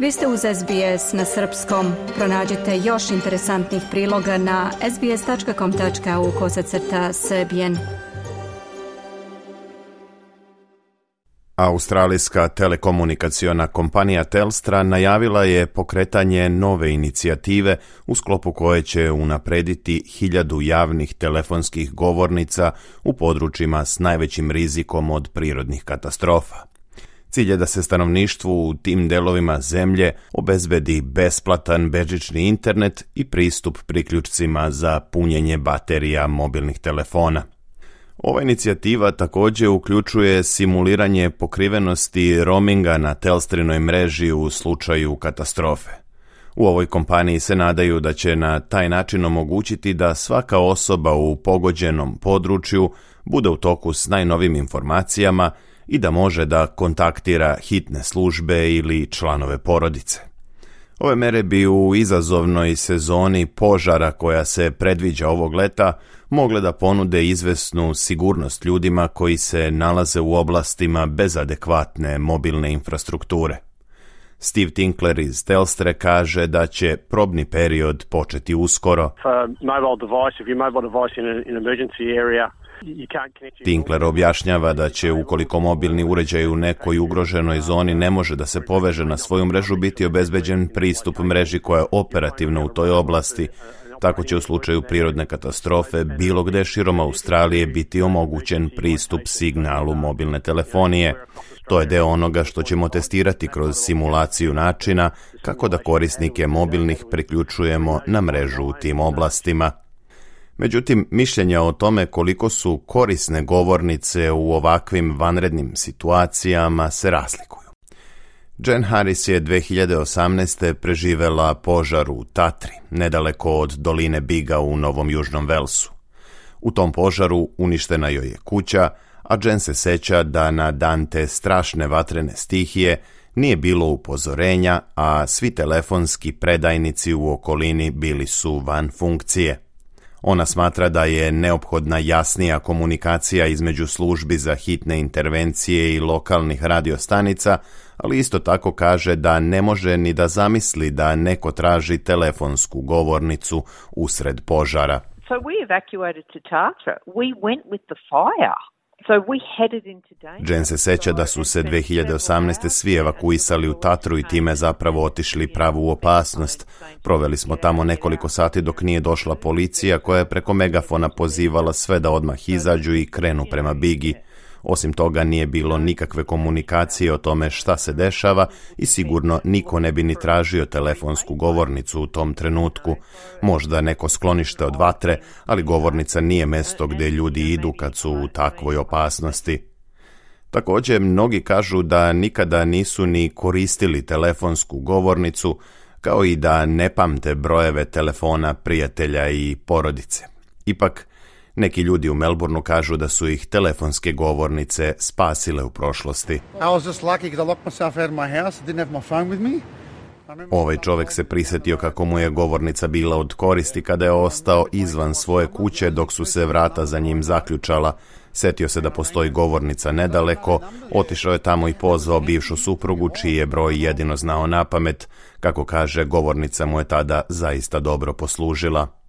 Vi ste uz SBS na srpskom. Pronađite još interesantnih priloga na sbs.com.au kosacrta srbijen. Australijska telekomunikaciona kompanija Telstra najavila je pokretanje nove inicijative u sklopu koje će unaprediti hiljadu javnih telefonskih govornica u područjima s najvećim rizikom od prirodnih katastrofa. Cilj je da se stanovništvu u tim delovima zemlje obezbedi besplatan bežični internet i pristup priključcima za punjenje baterija mobilnih telefona. Ova inicijativa također uključuje simuliranje pokrivenosti roaminga na telstrinoj mreži u slučaju katastrofe. U ovoj kompaniji se nadaju da će na taj način omogućiti da svaka osoba u pogođenom području bude u toku s najnovim informacijama i da može da kontaktira hitne službe ili članove porodice. Ove mere bi u izazovnoj sezoni požara koja se predviđa ovog leta mogle da ponude izvesnu sigurnost ljudima koji se nalaze u oblastima bez adekvatne mobilne infrastrukture. Steve Tinkler iz Telstre kaže da će probni period početi uskoro. Tinkler objašnjava da će ukoliko mobilni uređaj u nekoj ugroženoj zoni ne može da se poveže na svoju mrežu biti obezbeđen pristup mreži koja je operativna u toj oblasti. Tako će u slučaju prirodne katastrofe bilo gde širom Australije biti omogućen pristup signalu mobilne telefonije. To je deo onoga što ćemo testirati kroz simulaciju načina kako da korisnike mobilnih priključujemo na mrežu u tim oblastima. Međutim, mišljenja o tome koliko su korisne govornice u ovakvim vanrednim situacijama se razlikuju. Jen Harris je 2018. preživela požar u Tatri, nedaleko od doline Biga u Novom Južnom Velsu. U tom požaru uništena joj je kuća, a Jen se seća da na dan te strašne vatrene stihije nije bilo upozorenja, a svi telefonski predajnici u okolini bili su van funkcije. Ona smatra da je neophodna jasnija komunikacija između službi za hitne intervencije i lokalnih radiostanica, ali isto tako kaže da ne može ni da zamisli da neko traži telefonsku govornicu usred požara. to We Jen se seća da su se 2018. svi evakuisali u Tatru i time zapravo otišli pravu opasnost. Proveli smo tamo nekoliko sati dok nije došla policija koja je preko megafona pozivala sve da odmah izađu i krenu prema Bigi. Osim toga nije bilo nikakve komunikacije o tome šta se dešava i sigurno niko ne bi ni tražio telefonsku govornicu u tom trenutku. Možda neko sklonište od vatre, ali govornica nije mesto gdje ljudi idu kad su u takvoj opasnosti. Također, mnogi kažu da nikada nisu ni koristili telefonsku govornicu, kao i da ne pamte brojeve telefona prijatelja i porodice. Ipak, neki ljudi u Melbourneu kažu da su ih telefonske govornice spasile u prošlosti. Ovaj čovjek se prisjetio kako mu je govornica bila od koristi kada je ostao izvan svoje kuće dok su se vrata za njim zaključala. Setio se da postoji govornica nedaleko, otišao je tamo i pozvao bivšu suprugu čiji je broj jedino znao napamet. Kako kaže, govornica mu je tada zaista dobro poslužila.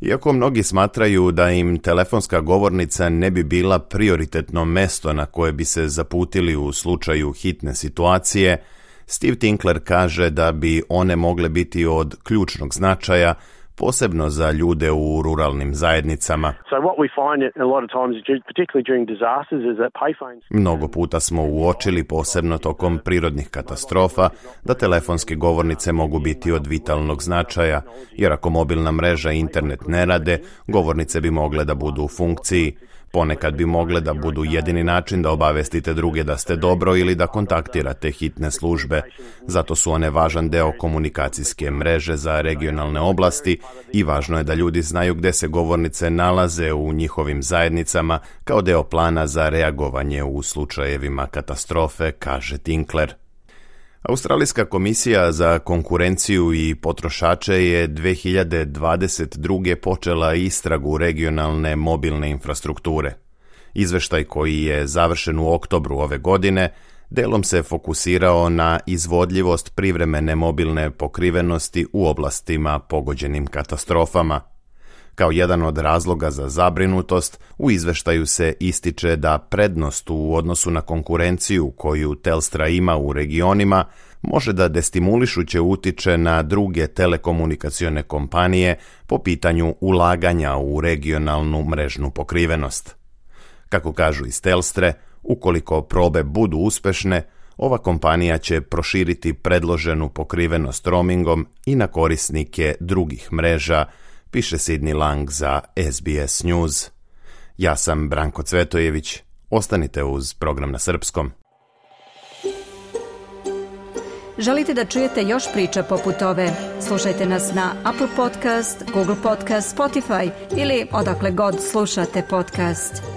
Iako mnogi smatraju da im telefonska govornica ne bi bila prioritetno mesto na koje bi se zaputili u slučaju hitne situacije, Steve Tinkler kaže da bi one mogle biti od ključnog značaja posebno za ljude u ruralnim zajednicama. Mnogo puta smo uočili, posebno tokom prirodnih katastrofa, da telefonske govornice mogu biti od vitalnog značaja, jer ako mobilna mreža i internet ne rade, govornice bi mogle da budu u funkciji. Ponekad bi mogle da budu jedini način da obavestite druge da ste dobro ili da kontaktirate hitne službe. Zato su one važan deo komunikacijske mreže za regionalne oblasti i važno je da ljudi znaju gde se govornice nalaze u njihovim zajednicama kao deo plana za reagovanje u slučajevima katastrofe, kaže Tinkler. Australijska komisija za konkurenciju i potrošače je 2022. počela istragu regionalne mobilne infrastrukture. Izveštaj koji je završen u oktobru ove godine delom se fokusirao na izvodljivost privremene mobilne pokrivenosti u oblastima pogođenim katastrofama – kao jedan od razloga za zabrinutost, u izveštaju se ističe da prednost u odnosu na konkurenciju koju Telstra ima u regionima može da destimulišuće utiče na druge telekomunikacione kompanije po pitanju ulaganja u regionalnu mrežnu pokrivenost. Kako kažu iz Telstre, ukoliko probe budu uspešne, ova kompanija će proširiti predloženu pokrivenost roamingom i na korisnike drugih mreža piše Sidney Lang za SBS News. Ja sam Branko Cvetojević, ostanite uz program na srpskom. Želite da čujete još priča poput ove? Slušajte nas na Apple Podcast, Google Podcast, Spotify ili odakle god slušate podcast.